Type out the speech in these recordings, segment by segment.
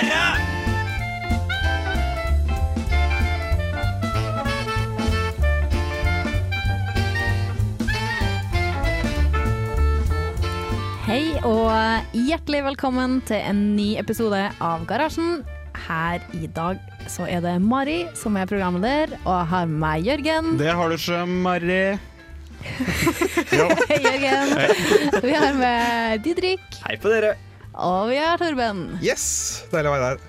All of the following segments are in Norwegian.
Hei og hjertelig velkommen til en ny episode av Garasjen. Her i dag så er det Mari som er programleder, og jeg har med meg Jørgen. Det har du ikke, Mari. Hei, Jørgen. Vi har med Didrik, Hei på dere. Og vi er Torben. Yes! Deilig å være der.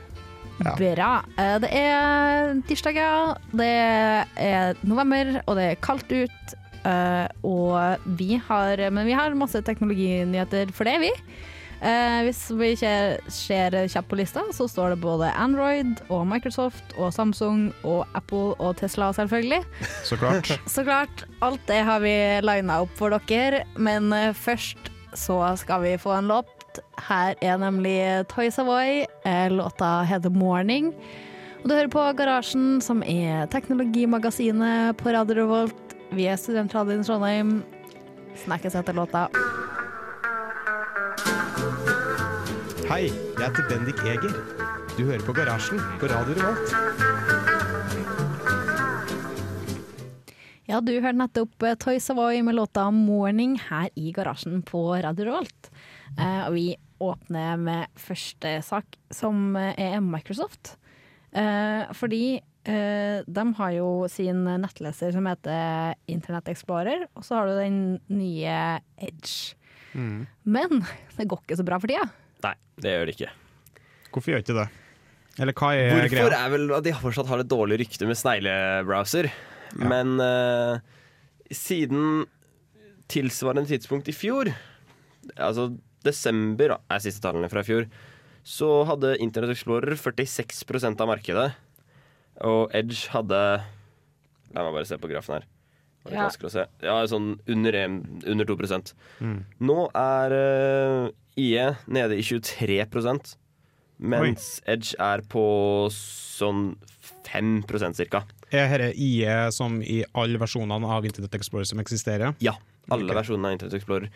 Ja. Bra. Eh, Det er tirsdag, ja. Det er november, og det er kaldt ut. Eh, og vi har Men vi har masse teknologinyheter, for det er vi. Eh, hvis vi ikke ser kjapt på lista, så står det både Android og Microsoft og Samsung og Apple og Tesla, selvfølgelig. Så klart. Så klart, alt det har vi lina opp for dere, men først så skal vi få en låt. Her er nemlig Toy Savoy. Eh, Låta heter 'Morning'. Og du hører på Garasjen, som er teknologimagasinet på Radio Revolt. Vi er studentradioen i Trondheim. Snakkes etter låta. Hei, jeg heter Bendik Eger. Du hører på Garasjen på Radio Revolt. Ja, du hørte nettopp eh, Toy Savoy med låta 'Morning' her i garasjen på Radio Revolt. Eh, og vi åpner med første sak, som eh, er Microsoft. Eh, fordi eh, de har jo sin nettleser som heter Internett Explorer, og så har du den nye Edge. Men det går ikke så bra for tida. Nei, det gjør det ikke. Hvorfor gjør ikke det? Eller hva er Hvorfor greia? er vel at de fortsatt har et dårlig rykte med sneglebrowser. Men uh, siden tilsvarende tidspunkt i fjor, altså desember da, er siste tallene fra i fjor, så hadde Internett Explorer 46% av markedet. Og Edge hadde La meg bare se på grafen her. Det Ja. vanskelig å se. Ja, sånn under, under 2 Nå er uh, IE nede i 23% mens Edge er på sånn 5% cirka. Er dette IE som i alle versjonene av Internet Explorer som eksisterer? Ja, alle okay. versjonene av Internet Explorer.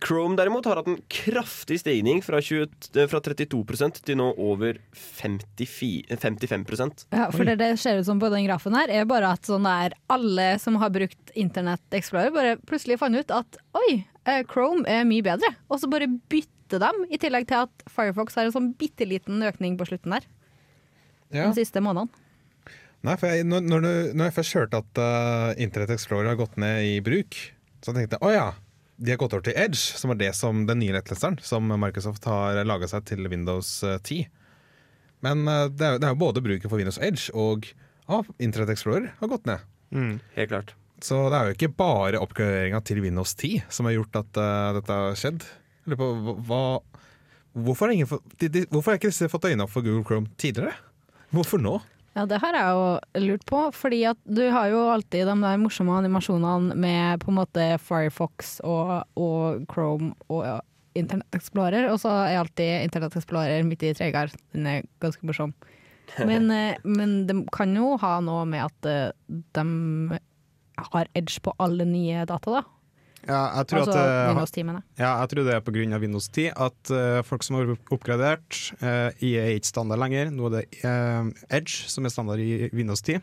Chrome derimot har hatt en kraftig stigning fra, 20, eh, fra 32 til nå over 54, 55% Ja, for det det ser ut som på den grafen her, er bare at sånn der alle som har brukt Internett Explorer, bare plutselig fant ut at oi, eh, Chrome er mye bedre. Og så bare bytte dem, i tillegg til at Firefox har en sånn bitte liten økning på slutten der. Ja. De siste månedene. Nei, for jeg, når, når, du- når jeg først hørte at uh, Internett Explorer har gått ned i bruk, så tenkte jeg å ja, de har gått over til Edge, som er det som den nye lettleseren som Microsoft har laga seg til Windows eh, 10. Men uh, det, er, det er jo både bruken for Windows Edge og uh, Internett Explorer har gått ned. Helt klart. Så det er jo ikke bare oppgraderinga til Windows 10 som har gjort at uh, dette har skjedd. På hva, hvorfor, har ingen de, de, hvorfor har ikke disse fått øynene opp for Google Chrome tidligere? Hvorfor nå? Ja, det har jeg jo lurt på, fordi at du har jo alltid de der morsomme animasjonene med på en måte Firefox og, og Chrome og ja, Internett Explorer, og så er alltid Internett Explorer midt i tregere. Den er ganske morsom. Men, eh, men de kan jo ha noe med at eh, de har edge på alle nye data, da. Ja, jeg tror Altså eh, Windows 10, mener jeg. Ja, jeg tror det er pga. Windows 10 at uh, folk som har oppgradert uh, IE er ikke standard lenger. Nå er det uh, Edge som er standard i Windows 10.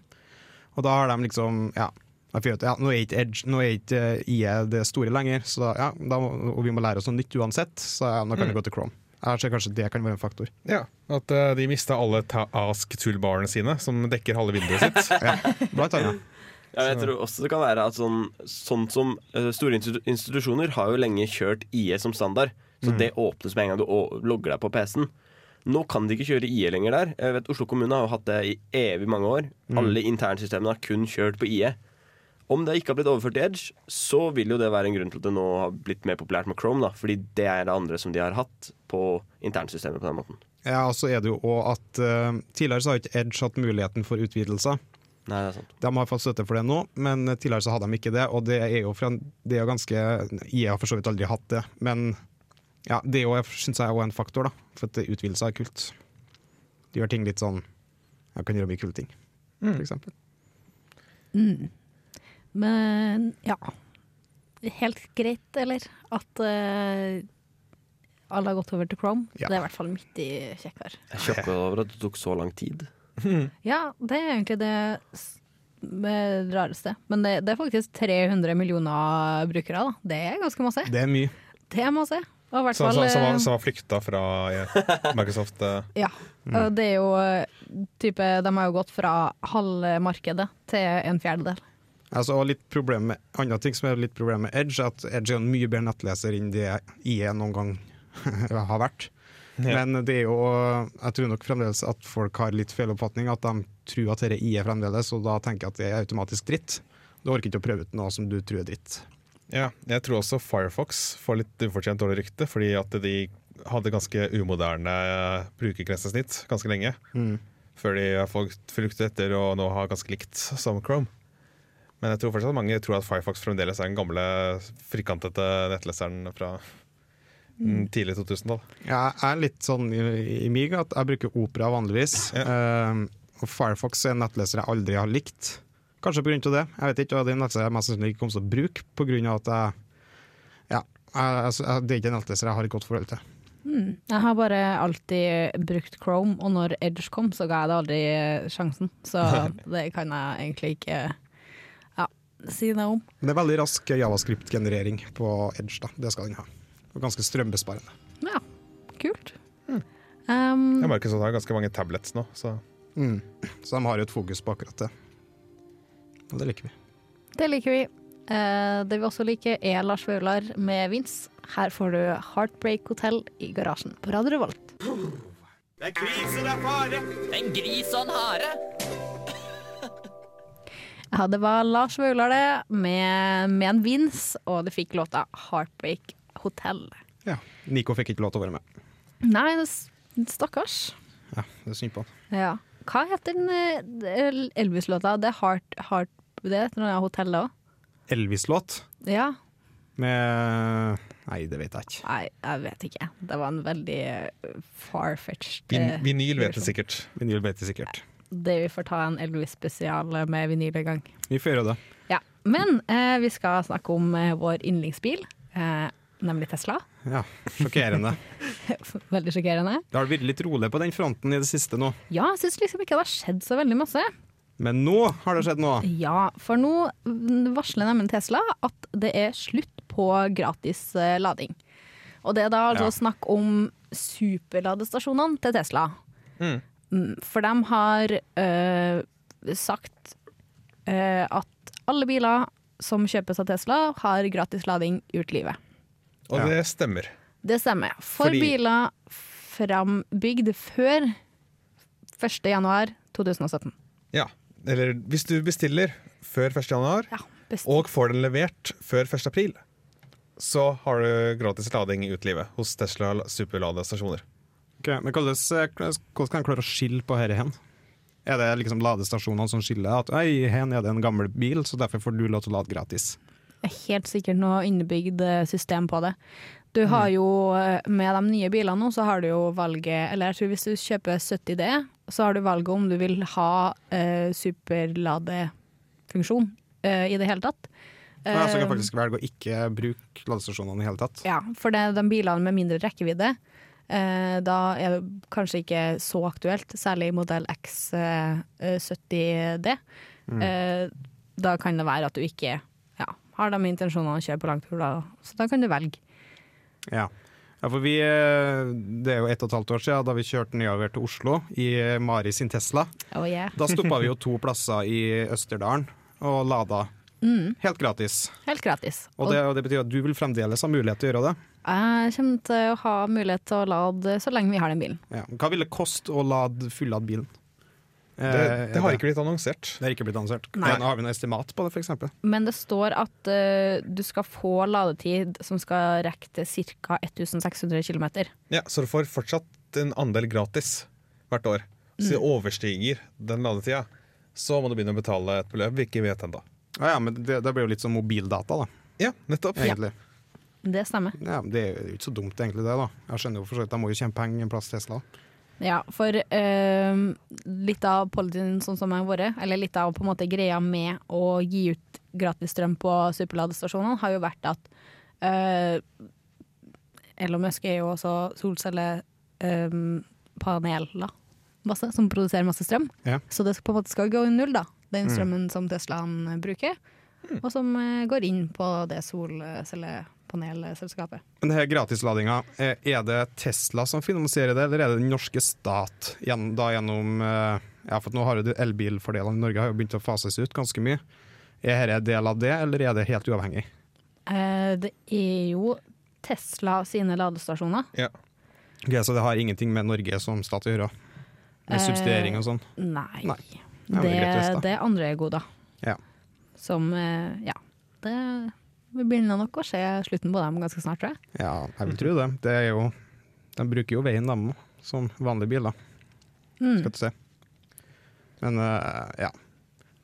Og da har de liksom Ja, jeg føler ja nå er ikke Edge Nå er ikke eh, IE det store lenger, så da, ja, da og vi må lære oss noe nytt uansett, så ja, nå kan vi gå til Chrome. Jeg ser kanskje det kan være en faktor. Ja, At uh, de mista alle Ask-toolbarene sine, som dekker halve vinduet sitt. ja, Blant annet. Ja, jeg tror også det kan være at sånn, sånn som eh, store institusjoner har jo lenge kjørt IE som standard. Så det åpnes med en gang du logger deg på PC-en. Nå kan de ikke kjøre IE lenger der. Jeg vet Oslo kommune har jo hatt det i evig mange år. Alle internsystemene har kun kjørt på IE. Om det ikke har blitt overført til Edge, så vil jo det være en grunn til at det nå har blitt mer populært med Chrome. da Fordi det er det andre som de har hatt på internsystemet på den måten. Ja, og så er det jo også at uh, Tidligere så har ikke Edge hatt muligheten for utvidelser. Nei, det er sant. De har fått støtte for det nå, men tidligere så hadde de ikke det. Og det er jo, fra, det er jo ganske IA har for så vidt aldri hatt det, men ja, det er jo, syns jeg er en faktor, da. For at utvidelse er kult. De gjør ting litt sånn Jeg kan gjøre mye kule ting, Mm. for eksempel. Mm. Men ja. Helt greit, eller? At uh, alle har gått over til Chrome. Ja. Det er i hvert fall midt i kjekkere. Jeg er sjokka over at det tok så lang tid. Ja, det er egentlig det rareste. Men det, det er faktisk 300 millioner brukere, da. Det er ganske masse. Det er mye. Det er masse. Og hvert Som, fall som, som, var, eh, var flykta fra eh, Microsoft. eh. Ja. Mm. det er jo type De har jo gått fra halvmarkedet til en fjerdedel. Altså, og litt problem med, andre ting som er litt problem med Edge, er at Edge er en mye bedre nettleser enn det IE noen gang har vært. Ja. Men det er jo Jeg tror nok fremdeles at folk har litt feil oppfatning, at de tror at dette IE fremdeles, og da tenker jeg at det er automatisk dritt. Du orker ikke å prøve ut noe som du tror er dritt. Ja, jeg tror også Firefox får litt ufortjent dårlig rykte, fordi at de hadde ganske umoderne eh, brukergrensesnitt ganske lenge. Mm. Før de har fått fruktet etter og nå har ganske likt som Chrome. Men jeg tror fortsatt at mange tror at Firefox fremdeles er den gamle frikantete nettleseren fra tidlig 2000-tall. Jeg er litt sånn i, i mig at jeg bruker Opera vanligvis. Eh, og Firefox er en nettleser jeg aldri har likt. Kanskje pga. det. Jeg vet ikke, og Det er en nettleser jeg mest sannsynlig ikke kommer til å bruke pga. at jeg Ja, jeg, jeg, det er ikke en nettleser jeg har et godt forhold til. Mm. Jeg har bare alltid brukt Chrome, og når Edge kom, så ga jeg det aldri sjansen. Så det kan jeg egentlig ikke ja, si noe om. Det er veldig rask javascript-generering på Edge. da, Det skal den ha. Og ganske strømbesparende. Ja, kult. Mm. Um, Jeg merker sånn at det er ganske mange tablets nå, så Mm. Så de har jo et fokus på akkurat det. Og det liker vi. det liker vi. Uh, det vi også liker, er Lars Vaular med Vince. Her får du Heartbreak Hotel i garasjen på Radio Revolt. Det er krise, det er fare. En gris og en hare. Ja, det var Lars Vaular det, med, med en Vince, og det fikk låta Heartbreak Hotel. Ja. Nico fikk ikke lov til å være med. Nei, det stakkars. Ja, Det er synd på han. Ja. Hva heter den eh, Elvis-låta? Det er Heart, Heart Det er et eller annet hotell òg? Elvis-låt Ja. med Nei, det vet jeg ikke. Nei, jeg vet ikke. Det var en veldig eh, far-fetched vin, eh, Vinyl vet det sikkert. Vinyl vet det sikkert. Det vi får ta en Elvis-spesial med vinyl en gang. Vi får gjøre det. Ja. Men eh, vi skal snakke om eh, vår yndlingsbil, eh, nemlig Tesla. Ja, Sjokkerende. Veldig sjokkerende. Det har vært litt rolig på den fronten i det siste nå. Ja, jeg syns liksom ikke det har skjedd så veldig masse. Men nå har det skjedd noe. Ja, for nå varsler nemlig Tesla at det er slutt på gratis eh, lading. Og det er da altså Ja. snakk om superladestasjonene til Tesla. Mm. Mm, For de har øh, sagt øh, at alle biler som kjøpes av Tesla, har gratis lading ut livet. Og Ja. det stemmer. Det stemmer. For Fordi- biler frambygd før 1. januar 2017. Ja. Eller hvis du bestiller før 1. januar, Ja, best. og får den levert før 1. april, så har du gratis lading ut livet hos Tesla superladestasjoner. Ok, men hvordan, eh, hvordan kan jeg klare å skille på dette hen? Er det liksom ladestasjonene som skiller? At «Oi, hen er det en gammel bil, så derfor får du lov til å lade gratis? Helt sikkert noe innebygd eh, system på det. Du har jo, eh, med de nye bilene nå, så har du jo valget Eller jeg tror hvis du kjøper 70D, så har du valget om du vil ha eh, superladefunksjon eh, i det hele tatt. Ja, så kan Eh, faktisk velge å ikke bruke ladestasjonene i hele tatt. Ja, for det de bilene med mindre rekkevidde. Eh, da er det kanskje ikke så aktuelt, særlig modell X70D. Eh, da kan det være at du ikke har de intensjonene å kjøre på langtur, da. så da kan du velge. Ja. ja, for vi eh, Det er jo ett og et halvt år siden da vi kjørte nedover til Oslo i eh, Mari sin Tesla. Oh, yeah. Da stoppa vi jo to plasser i Østerdalen og lada. Helt gratis. Helt gratis. Og det, og det betyr at du vil fremdeles ha mulighet til å gjøre det. jeg kommer til å ha mulighet til å lade så lenge vi har den bilen. Ja. Hva vil det koste å lade fullade bilen? Det, Eh, det har ikke blitt annonsert. det har ikke blitt annonsert. Nei. Men Har vi noe estimat på det, f.eks.? Men det står at uh, du skal få ladetid som skal rekke til ca. 1600 km. Ja, Så du får fortsatt en andel gratis hvert år. Så det overstiger den ladetida. Så må du begynne å betale et beløp vi ikke vet ennå. Ja, ja, men det, det blir jo litt som mobildata, da, Ja, nettopp. egentlig. Det stemmer. Ja, det er jo ikke så dumt, egentlig, det. da Jeg skjønner jo for så vidt, De må jo tjene penger en plass Tesla. Ja, for eh, litt av policyen sånn som har vært, eller litt av på en måte greia med å gi ut gratis strøm på superladestasjonene, har jo vært at eh, Elon Musk er jo også solcellepaneler masse, som produserer masse strøm. Ja. Så det på en måte skal gå i null, da. Den strømmen som Teslaen bruker, og som eh, går inn på det solcellepanelselskapet. Men det her gratisladinga, eh, er det Tesla som finansierer det, eller er det den norske stat? Da gjennom eh, Ja, for nå har jo de elbilfordelene i Norge har jo begynt å fases ut ganske mye. Er dette en del av det, eller er det helt uavhengig? Eh, det er jo Tesla sine ladestasjoner. Ja. Okay, så det har ingenting med Norge som stat å gjøre? Med subsidiering og sånn? Nei. Nei. Ja, det, det er andre goder. Ja. Som Ja. Det vi begynner nok å se slutten på dem ganske snart, tror jeg. Ja, jeg vil tro det. det er jo, de bruker jo veien, dem som vanlige biler. Mm. Skal du se. Men uh, ja.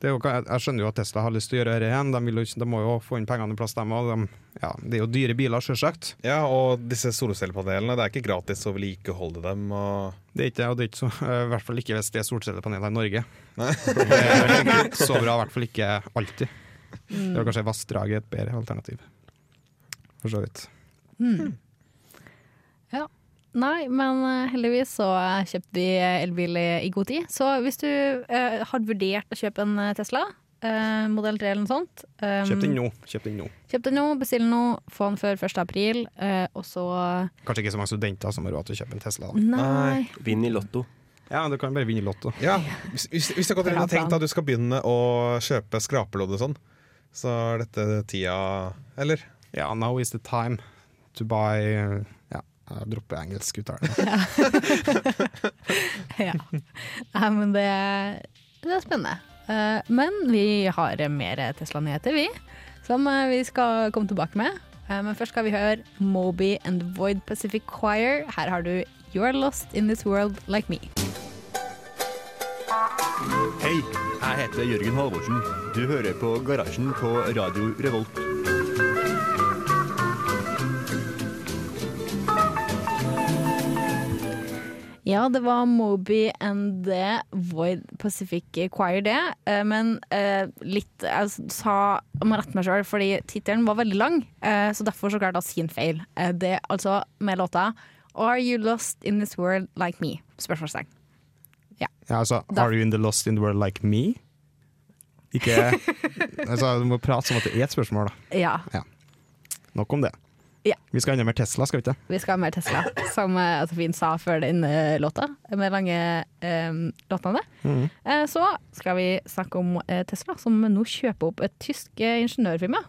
Det er jo, jeg skjønner jo at Tesla har lyst til å gjøre dette igjen. De, vil jo, de må jo få inn pengene i plass, dem òg. De, ja, det er jo dyre biler, sjølsagt. Ja, og disse solcellepanelene, det er ikke gratis å vedlikeholde dem. Og Det er ikke det, og det er ikke så, i hvert fall ikke hvis det er solcellepaneler i Norge. Det er så bra, i hvert fall ikke alltid. Det var kanskje vassdraget et bedre alternativ. For så vidt. Ja, Nei, men eh, heldigvis så eh, kjøpte vi elbil i, god tid. Så hvis du eh, har vurdert å kjøpe en eh, Tesla, eh, modell 3 eller noe sånt um, Kjøp den nå. Kjøp den nå. Kjøp den nå, bestill nå, få den før 1. april, eh, og så Kanskje ikke så mange studenter som har råd til å kjøpe en Tesla. Da. Nei. Vinn i Lotto. Ja, du kan bare vinne i Lotto. ja, hvis, hvis, hvis du har gått inn Bra og tenkt at du skal begynne å kjøpe skrapelodd og sånn, så er dette tida Eller? Ja, now is the time to buy Ja, jeg dropper engelsk ut her Ja. Nei, men det, det er spennende. Eh, men vi har mer Tesla-nyheter, vi. Som eh, vi skal komme tilbake med. Eh, men først skal vi høre Moby and Void Pacific Choir. Her har du You're Lost in This World Like Me. Hei, jeg heter Jørgen Halvorsen. Du hører på Garasjen på Radio Revolt. Ja, det var Moby and The Void Pacific Choir, det. Eh, Men eh, litt Jeg sa jeg må rette meg sjøl, fordi tittelen var veldig lang. eh, Så derfor så klarte jeg å si en feil. Eh, Det altså med låta Are You Lost In This World Like Me? Spørsmålstegn. Ja, altså, Da- Are you in the lost in the world like me? Ikke altså, Du må prate som at det er et spørsmål, da. Ja, Nok om det. Ja. Vi skal enda mer Tesla, skal vi ikke? vi skal ha mer Tesla, som Josefin sa før den eh, låta, med lange um, låtene. Eh, Så skal vi snakke om eh, Tesla, som nå kjøper opp et tysk eh, ingeniørfirma.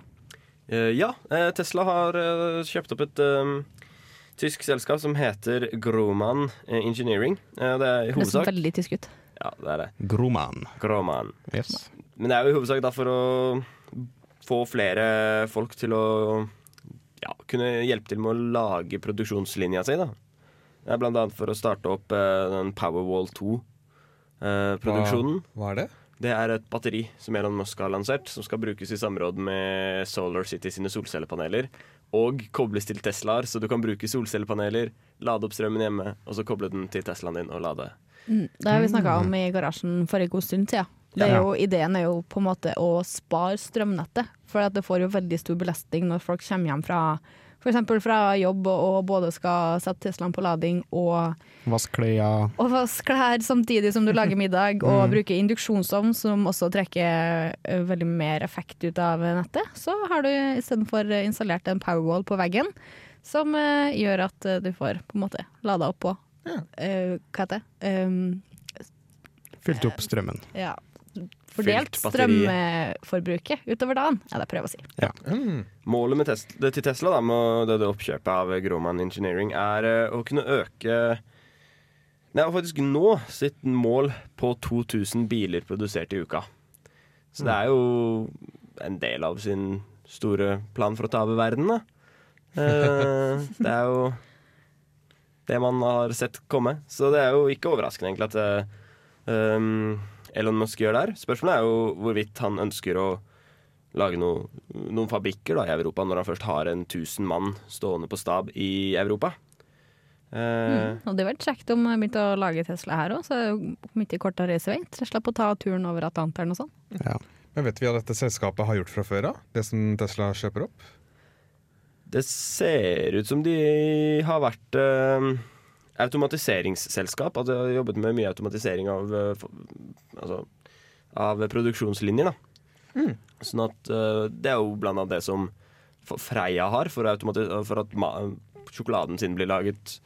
Eh, ja, eh, Tesla har eh, kjøpt opp et eh, tysk selskap som heter Groman eh, Engineering. Eh, det er i Det ser veldig tysk ut. Ja, det er det. Groman. Groman. Yes. Men det er jo i hovedsak da for å få flere folk til å ja, kunne hjelpe til med å lage produksjonslinja si. da. Det er blant annet for å starte opp eh, den Powerwall 2-produksjonen. Hva er det? Det er et batteri som Elon Musk har lansert, som skal brukes i samråd med Solar City sine solcellepaneler. Og kobles til Teslaer, så du kan bruke solcellepaneler, lade opp strømmen hjemme, og så koble den til Teslaen din og lade. Det har vi snakka om i garasjen for en god stund siden. Det er jo, ideen er jo på en måte å spare strømnettet, for at det får jo veldig stor belastning når folk kommer hjem fra f.eks. fra jobb og både skal sette Teslaen på lading og, Vaske klær. og vaske klær samtidig som du lager middag, og bruke induksjonsovn som også trekker veldig mer effekt ut av nettet, så har du istedenfor installert en Powerwall på veggen som ø, gjør at du får på en måte lada opp på ø, Hva heter det? Um, Fylt opp strømmen. ja, fordelt strømforbruket utover dagen, er det jeg prøver å si. Mm. Målet med tes det til Tesla da, med det, det oppkjøpet av Groman Engineering er eh, å kunne øke Nei, faktisk nå sitt mål på 2000 biler produsert i uka. Så det er jo en del av sin store plan for å ta over verden, da. Eh, det er jo det man har sett komme. Så det er jo ikke overraskende egentlig at um, Elon Musk gjør der. Spørsmålet er jo hvorvidt han ønsker å lage noe, noen fabrikker da, i Europa når han først har en 1000 mann stående på stab i Europa. Mm, Og det hadde vært kjekt om jeg begynte å lage Tesla her òg, så er mye kortere reisevei. Så jeg slapp å ta turen over Atlanteren og sånn. Ja. Men vet vi hva dette selskapet har gjort fra før av? Det som Tesla kjøper opp? Det ser ut som de har vært eh, automatiseringsselskap. At de har jobbet med mye automatisering av, eh, altså, av produksjonslinjer. Da. Sånn at eh, Det er jo blant annet det som Freia har for, for at sjokoladen sin blir laget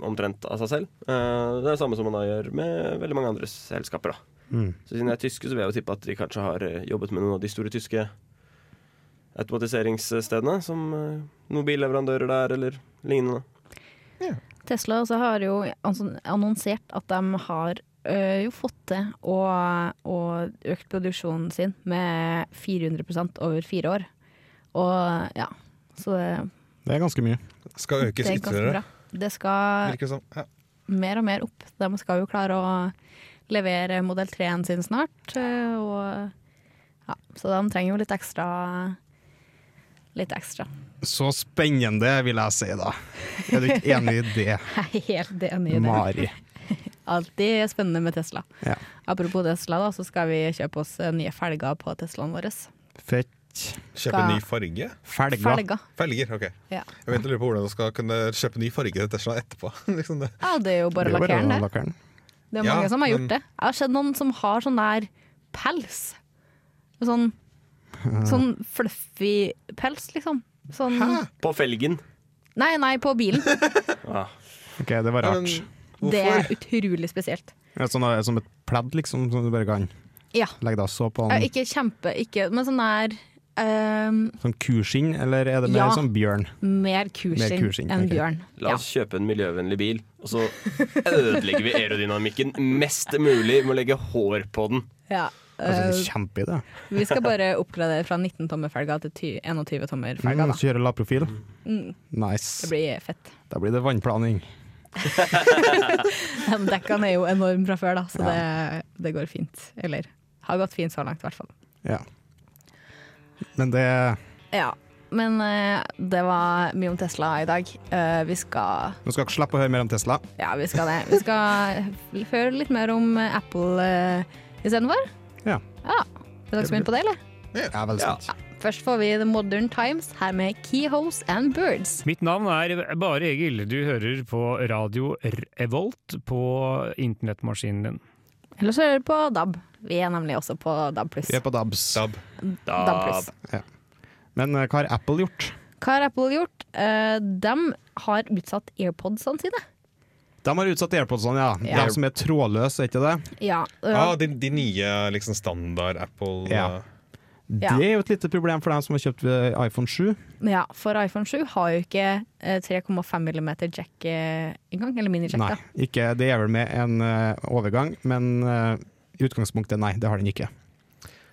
omtrent av seg selv. Eh, det er det samme som man da gjør med veldig mange andre selskaper. Da. Mm. Så siden jeg er tyske, så vil jeg jo tippe at de kanskje har jobbet med noen av de store tyske automatiseringsstedene, som noen billeverandører der, eller lignende. Tesla også har jo annonsert at de har øh, jo fått til å, å økt produksjonen sin med 400% over fire år. Og ja, så det, Det er ganske mye. Skal økes er ytterligere. Det skal som. Ja. mer og mer opp. De skal jo klare å levere modell 3-en sin snart. øh, Og, ja, så de trenger jo litt ekstra Litt ekstra. Så spennende, vil jeg si, da. Er du ikke enig i det, Jeg er helt enig i det. Mari? Alltid spennende med Tesla. Ja. Apropos Tesla, da, så skal vi kjøpe oss eh, nye felger på Teslaen vår. Fett. Kjøpe Skal- ny farge? Felger. Felger. Felger, OK. Ja. Jeg vet lurer på hvordan du skal kunne kjøpe ny farge til Tesla etterpå. liksom det. ja, det er jo bare Det er lakkeren, det. Det er Ja, mange som har gjort men- det. Jeg har sett noen som har sånn der pels. Sånn, sånn fluffy pels, liksom. Sånn På felgen. Nei, nei, på bilen. Ah, Ok, det var rart. men Det er utrolig spesielt. Ja, Sånn, eh, som et pledd, liksom, som du bare kan Ja. legge deg så på den en Ikke kjempe, ikke, men sånn der um... sånn kuskinn, eller er det mer Ja. sånn bjørn? Mer kuskinn enn okay. bjørn. La oss kjøpe en miljøvennlig bil, og så ødelegger vi aerodynamikken mest mulig med å legge hår på den. Ja. Altså, eh, kjempeidé. vi skal bare oppgradere fra 19-tommer-felga til 21 tommer Mm, felger. Da. kjøre lavprofil. Mm, Nice. det blir fett. Da blir det vannplaning. De dekkene er jo enorme fra før, da, så det, det går fint. Eller har gått fint så langt, i hvert fall. Ja. Men det Ja. Men uh, det var mye om Tesla i dag. Uh, vi skal Nå skal dere slippe å høre mer om Tesla. Ja, vi skal det. Vi skal høre litt mer om Apple uh, istedenfor. Ja. ja. Er dere spent på det, eller? Ja, veldig veldig Ja. Først får vi The Modern Times her med Keyholes and Birds. Mitt navn er Bare Egil. Du hører på radio Revolt på internettmaskinen din. Eller så hører du på DAB. Vi er nemlig også på DAB+. Vi er på DABS. DAB. DAB+. Men eh, hva har Apple gjort? Hva har Apple gjort? Eh, de har utsatt AirPodsene sine. De har utsatt AirPodsene, ja. Ja. De som er trådløse, er ikke det? Ja, Ja, Ah, de, de nye liksom standard Apple Ja. eh, Ja. Det er jo et lite problem for dem som har kjøpt eh, iPhone 7. ja, for iPhone 7 har jo ikke eh, 3,5 mm jack eh, engang. Eller mini-jack, Nei, ikke, det er vel med en eh, overgang, men eh, i utgangspunktet nei, det har den ikke.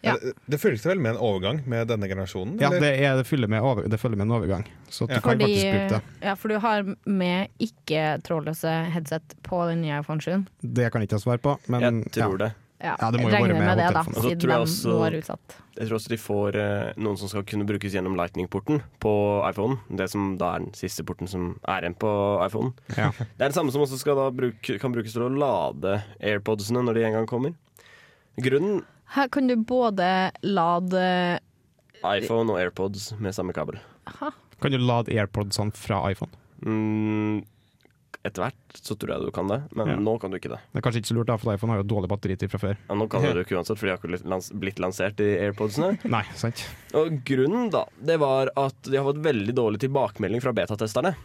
Ja. Det, det følges vel med en overgang med denne generasjonen? Ja, det, er, det, følger med over, det følger med en overgang, så du Ja. du kan Fordi, faktisk bruke det. ja, for du har med ikke-trådløse headset på den nye iPhone 7. Det kan jeg ikke svare på, men Jeg tror ja. det. Ja, Ja, det må jeg jo være regner med med det, da, siden tror jeg også- er utsatt. Jeg tror også de får eh, noen som skal kunne brukes gjennom Lightning-porten på iPhone. Det som da er den siste porten som er igjen på iPhone. Ja. Det er det samme som også skal da bruke, kan brukes til å lade AirPodsene når de en gang kommer. Grunnen Her kan du både lade iPhone og AirPods med samme kabel. Aha. Kan du lade AirPodsene fra iPhone? Mm, etter hvert så tror jeg du kan det, men Ja. nå kan du ikke det. Det er kanskje ikke så lurt, da, for iPhone har jo dårlig batteritid fra før. Ja, nå kan du det ikke uansett, for de har ikke blitt lansert, de AirPodsene. Nei, sant? Og grunnen da, det var at de har fått veldig dårlig tilbakemelding fra betatesterne.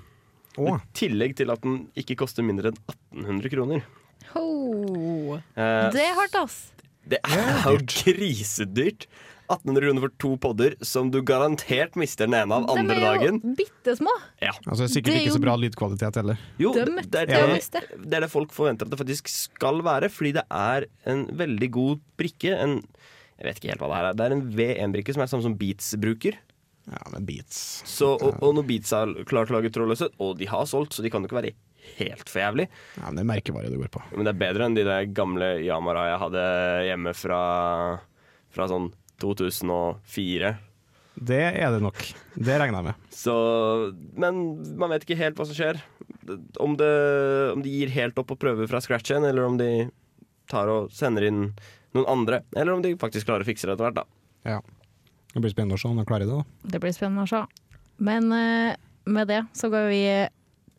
Å, I tillegg til at den ikke koster mindre enn 1800 kroner. Ho. Eh, Det er hardt, ass. Det er jo grisedyrt. 1800 kroner for to podder som du garantert mister den ene av andre dagen. De er jo bitte små. Ja. altså sikkert er ikke så bra lydkvalitet heller. Jo, det, det, er det det, er det folk forventer at det faktisk skal være, fordi det er en veldig god brikke. En, jeg vet ikke helt hva det her er. Det er en V1-brikke som er samme som Beats bruker. Ja, men beats. Så, og, og når Beats har klart til å lage trådløse, og de har solgt, så de kan jo ikke være helt for jævlig. Ja, men det er merkevare det går på. Men det er bedre enn de der gamle Yamara jeg hadde hjemme fra, fra sånn 2004. Det er det nok. Det regner jeg med. Så, men man vet ikke helt hva som skjer. Om, det, om de gir helt opp og prøver fra scratch igjen, eller om de tar og sender inn noen andre. Eller om de faktisk klarer å fikse det etter hvert, da. Ja. Det blir spennende å se om de klarer det. da. Det blir spennende å se. Men eh, med det så går vi,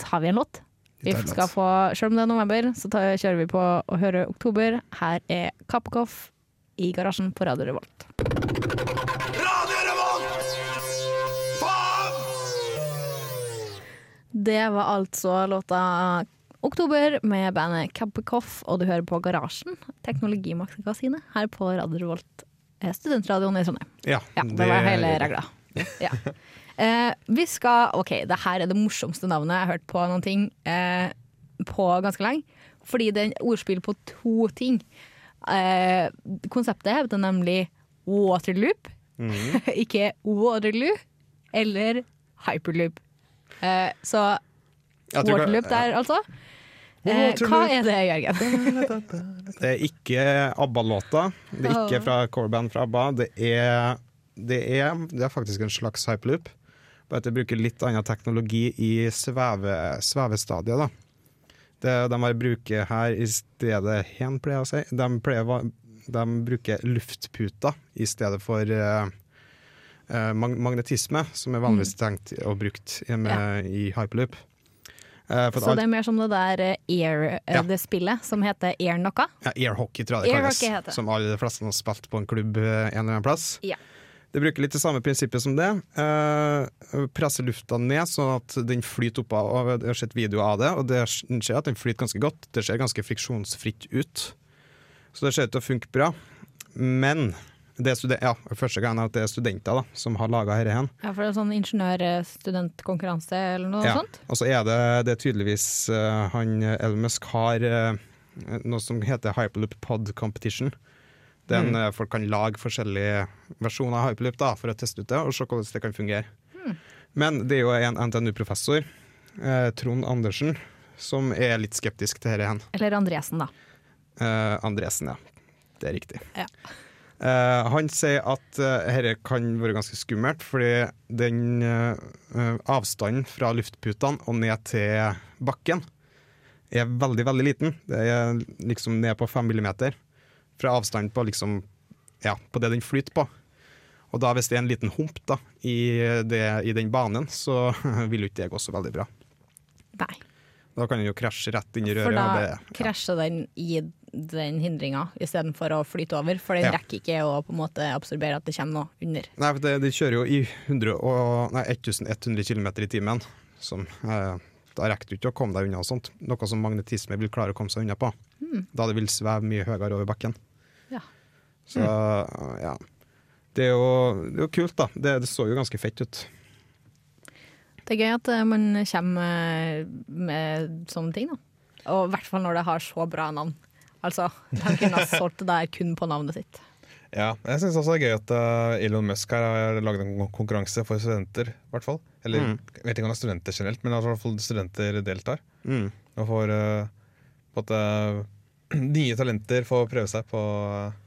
tar vi en låt. Vi skal få, Selv om det er november, så tar, kjører vi på å høre oktober. Her er Kappekoff i garasjen på Radio Revolt. Radio Revolt! Faen! Det var altså låta Oktober med bandet Kappekoff, og du hører på Garasjen, teknologimagasinet, her på Radio Revolt. eh, Studentradioen i Trondheim. Ja, Ja, det var hele regla. Ja. Eh, vi skal OK, det her er det morsomste navnet jeg har hørt på noen ting eh, på ganske lenge. Fordi det er en ordspill på to ting. Eh, konseptet heter nemlig Waterloop, ikke Waterloo, eller Hyperloop. Eh, så Waterloop der, altså. Eh, hva er det, Jørgen? Det er ikke ABBA-låta. Det er ikke fra coverband fra ABBA. Det er, det er, det er faktisk en slags hyperloop. Bare at det bruker litt annen teknologi i sveve, svevestadiet. Da. Det de bruker her i stedet hen, pleier jeg å si. De, pleier, de bruker luftputer i stedet for uh, mag magnetisme, som er vanligvis tenkt og brukt hjemme ja. i hyperloop. Uh, Så alt- det er mer som det der Air, eh, Ja. det spillet som heter Air noe. Ja, airhockey, tror jeg det Air kalles. hockey. Som alle fleste har spilt på en klubb en eller annen plass. Ja. Det bruker litt det samme prinsippet som det. Eh, presser lufta ned sånn at den flyter opp av. Jeg har sett videoer av det, og det ser at den flyter ganske godt. Det ser ganske friksjonsfritt ut. Så det ser ut til å funke bra. Men det er ja, første gang at det er studenter da, som har laga dette. Ja, for det er sånn ingeniør-studentkonkurranse eller noe Ja. sånt? Og så er det, det er tydeligvis uh, han Elmusk har uh, noe som heter Hyperloop Pod Competition. Den mm. folk kan lage forskjellige versjoner av Hyperloop da, for å teste ut det og se hvordan det kan fungere. Men det er jo en NTNU-professor, eh, Trond Andersen, som er litt skeptisk til dette. Eller Andresen, da. Eh, Andresen, ja. Det er riktig. Ja. Eh, han sier at uh, dette kan være ganske skummelt, fordi den eh, eh, avstanden fra luftputene og ned til bakken er veldig, veldig liten. Det er liksom ned på fem millimeter fra avstanden på, liksom, ja, på det den flyter på. Og da hvis det er en liten hump da, i, det, i den banen, så vil jo ikke det gå så veldig bra. Nei. Da kan den jo krasje rett inn i For røret. da og det, ja. krasjer den i den hindringa istedenfor å flyte over. For den Ja. rekker ikke å på en måte absorbere at det kommer noe under. Nei, for det, de kjører jo i 100 og, nei, 1100 km i timen. Som, eh, da rekker du ikke å komme deg unna og sånt. Noe som magnetisme vil klare å komme seg unna på. Da det vil sveve mye høyere over bakken. Så ja. Det er jo, det er jo kult, da. Det, det så jo ganske fett ut. Det er gøy at eh, man kommer med sånne ting, da. Og i hvert fall når det har så bra navn. Altså, de kunne ha solgt det der kun på navnet sitt. Ja, jeg syns også det er gøy at uh, Elon Musk her har laget en konkurranse for studenter, i hvert fall. Eller Mm. jeg vet ikke om det er studenter generelt, men i hvert fall studenter deltar. Mm. Og får uh, nye talenter får prøve seg på, uh,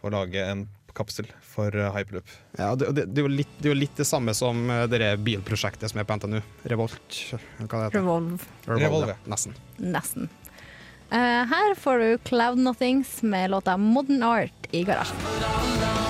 på å lage en kapsel for uh, hyperloop. Ja, det, det, det, er jo litt, det er jo litt det samme som eh, det bilprosjektet som er på NTNU. Revolt, hva det heter Revolve. Revolve, Revolve. ja. Nesten. Nesten. Uh, her får du Cloud Nothings med låta Modern Art i garasjen.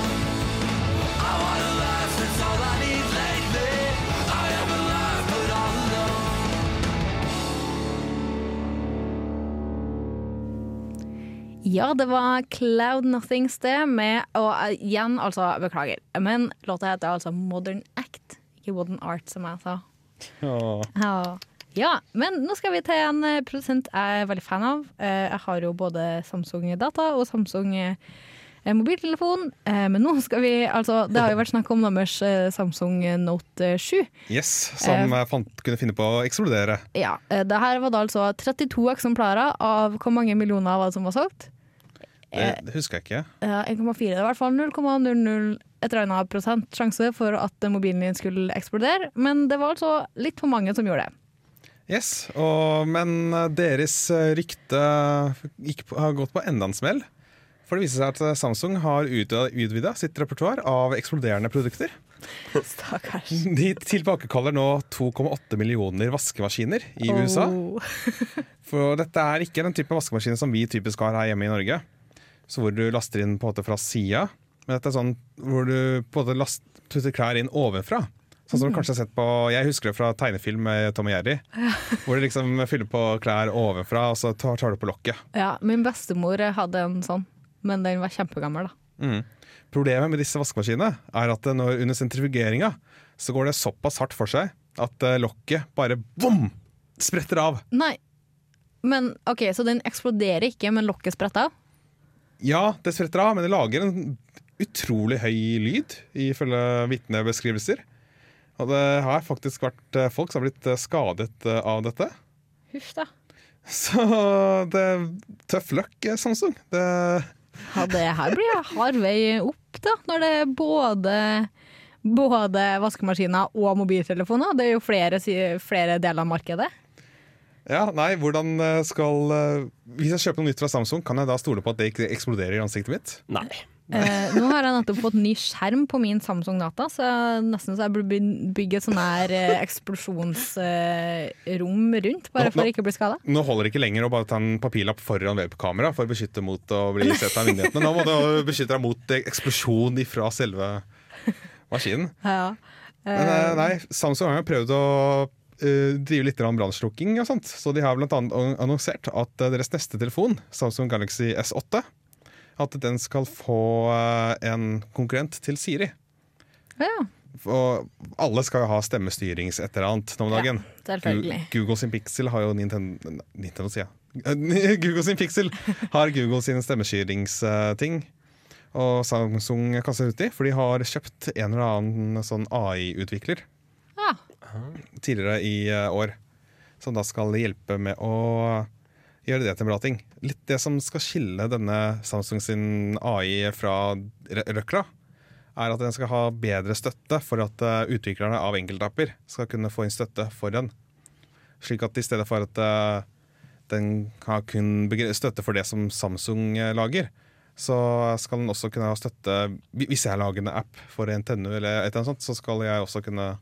Ja, det var Cloud Nothings det, med Og igjen, altså, beklager, men låta heter altså Modern Act, ikke Modern Art, som jeg sa. Ja. ja, men nå skal vi til en eh, produsent jeg er veldig fan av. Eh, Jeg har jo både Samsung Data og Samsung eh, mobiltelefon. Men nå skal vi altså Det har jo vært snakk om deres Samsung Note 7. Yes, Som jeg fant, kunne finne på å eksplodere. Ja, det her var da altså 32 eksemplarer av hvor mange millioner var det som var solgt? Det, det husker jeg ikke. Ja, 1,4. Det er i hvert fall 0,00 et annet prosent sjanse for at mobilen din skulle eksplodere, men det var altså litt for mange som gjorde det. Yes, og, Men eh, deres eh, rykte gikk på, har gått på enda en smell. For det viser seg at eh, Samsung har utvida sitt repertoar av eksploderende produkter. Stakkars. De tilbakekaller nå 2,8 millioner vaskemaskiner i USA. Oh. For dette er ikke den type vaskemaskiner som vi typisk har her hjemme i Norge. Så hvor du laster inn på en måte fra sida. Men dette er sånn hvor du på en måte last, putter klær inn ovenfra. Sånn som du kanskje har sett på Jeg husker det fra tegnefilm med Tom og Jerry. Hvor du liksom fyller på klær ovenfra, og så tar, tar du på lokket. Ja, min bestemor hadde en sånn, men den var kjempegammel, da. Mm. Problemet med disse vaskemaskinene er at når, under sentrifugeringa så går det såpass hardt for seg at eh, lokket bare bom, spretter av. Nei, men OK, så den eksploderer ikke, men lokket spretter av? Ja, det spretter av, men det lager en utrolig høy lyd, ifølge vitnebeskrivelser. Og det har faktisk vært eh, folk som har blitt eh, skadet eh, av dette. Huff da. Så det er tøff luck, eh, Samsung. Det, Ja, det her blir hard vei opp, da, når det er både, både vaskemaskiner og mobiltelefoner. Det er jo flere, flere deler av markedet. Ja, nei, hvordan eh, skal eh, Hvis jeg kjøper noe nytt fra Samsung, kan jeg da stole på at det ikke eksploderer i ansiktet mitt? Nei. Eh, nå har jeg nettopp fått ny skjerm på min Samsung-data, så jeg, nesten så jeg burde bygge et sånn her eh, eksplosjonsrom rundt, bare Nå- for å ikke bli skada. Nå holder det ikke lenger å bare ta en papirlapp foran webkamera for å beskytte mot å bli sett av myndighetene. Nå må du beskytte deg mot eksplosjon fra selve maskinen. Ja. Men eh, nei, Samsung har jo prøvd å eh, drive litt brannslukking og sånt. Så de har annet annonsert at eh, deres neste telefon, Samsung Galaxy S8, at den skal få eh, en konkurrent til Siri. ja, Og alle skal jo ha stemmestyrings et eller annet nå om dagen. Ja, Google sin Pixel har jo Nintendo, Nintendo sier jeg. Google sin Pixel har Google sine stemmestyringsting. Og Samsung kaster uti, for de har kjøpt en eller annen sånn AI-utvikler. Tidligere i eh, år. Som da skal hjelpe med å gjøre det til en bra ting. Litt det som skal skille denne Samsung sin AI fra røkla, er at den skal ha bedre støtte for at eh, utviklerne av enkeltapper skal kunne få inn støtte for den. Slik at i stedet for at eh, den har kun støtte for det som Samsung lager, så skal den også kunne ha støtte Hvis jeg lager en app for NTNU, eller et eller annet sånt, så skal jeg også kunne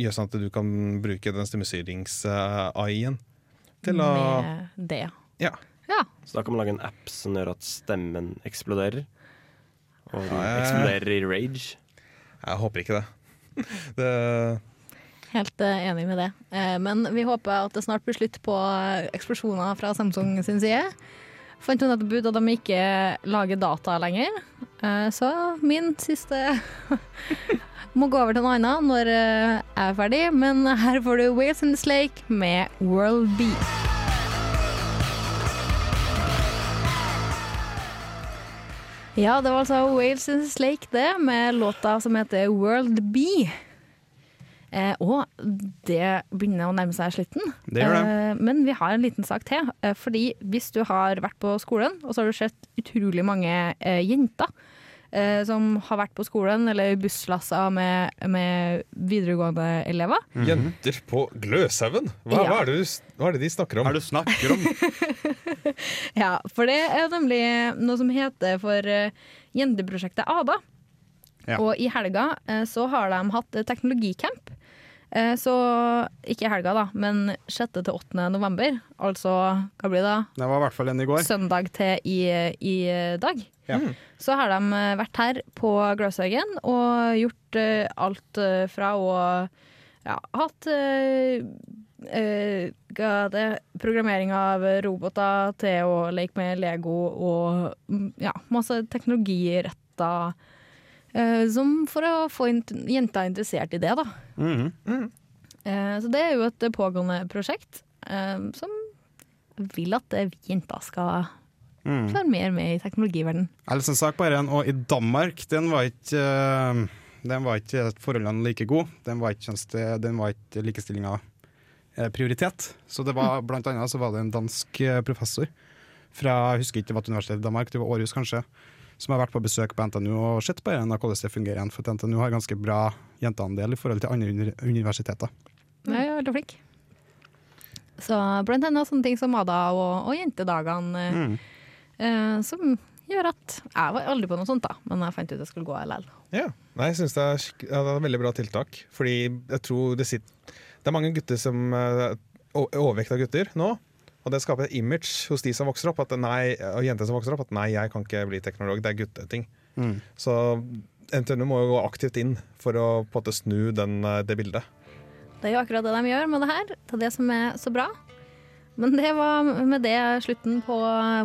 gjøre sånn at du kan bruke den stemmestyrings-AI-en til å Med det. Ja. Ja. Så da kan man lage en app som gjør at stemmen eksploderer. Og den Ja, eksploderer i rage. Jeg håper ikke det. det Helt eh, enig med det. Eh, men vi håper at det snart blir slutt på eh, eksplosjoner fra Samsung sin side. Fant hun et bud at de ikke lager data lenger. Eh, så min siste må gå over til noe annet når eh, jeg er ferdig. Men her får du Wales in the Slake med World Beat. Ja, det var altså Wales in the Slake, det, med låta som heter World B. Eh, og det begynner å nærme seg slutten. Det gjør det. Eh, men vi har en liten sak til. Eh, fordi hvis du har vært på skolen, og så har du sett utrolig mange eh, jenter eh, som har vært på skolen eller busslasser med, med videregående elever. Jenter på Gløshaugen? Hva, Ja. hva, hva er det de snakker om? Hva er det du snakker om? Ja, for det er nemlig noe som heter for eh, Jenteprosjektet ADA. Ja. Og i helga eh, så har de hatt eh, teknologicamp. Eh, Så ikke i helga, da, men 6. til 8. november. Altså, hva blir det? Det var i hvert fall en i går. Søndag til i, i dag. Ja. Så har de eh, vært her på Gløshaugen og gjort uh, alt uh, fra å ja, hatt uh, det, programmering av roboter til å leke med Lego og mm, ja, masse teknologiretta som for å få jenta interessert i det, da. Mhm. Eh, så det er jo et pågående prosjekt eh, som vil at eh, vi jenter skal mm. være mer med i teknologiverdenen. Jeg en sak på en, og i Danmark den var ikke eh, den var ikke forholdene like gode. Den var ikke, den var ikke likestillinga eh, prioritet. Så det var blant annet så var det en dansk eh, professor fra jeg husker ikke det var et universitet i Danmark, det var Århus kanskje, som har vært på besøk på NTNU og sett på hvordan det fungerer igjen. For NTNU har ganske bra jenteandel i forhold til andre uni- universiteter. Ja, jeg er veldig flink. Så blant annet sånne ting som Ada og, og jentedagene, eh, Mm. eh, som gjør at Jeg var aldri på noe sånt, da, men jeg fant ut jeg skulle gå LL. Ja. Nei, jeg synes det er, det er et veldig bra tiltak. Fordi jeg tror det sitter Det er mange gutter som eh, Overvekt av gutter nå. Og det skaper et image hos de som vokser opp, at nei, og jenter som vokser opp, at nei, jeg kan ikke bli teknolog, det er gutteting. Mm. Så NTNU må jo gå aktivt inn for å på en måte snu den, eh, det bildet. Det er jo akkurat det de gjør med det her. Det er det som er så bra. Men det var med det slutten på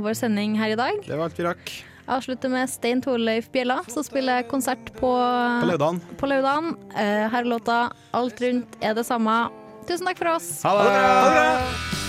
vår sending her i dag. Det var alt vi rakk. Jeg avslutter med Stein Torleif Bjella, som spiller konsert på, På Laudan. på Laudan. Eh, her er låta 'Alt rundt er det samme'. Tusen takk for oss. Ha det!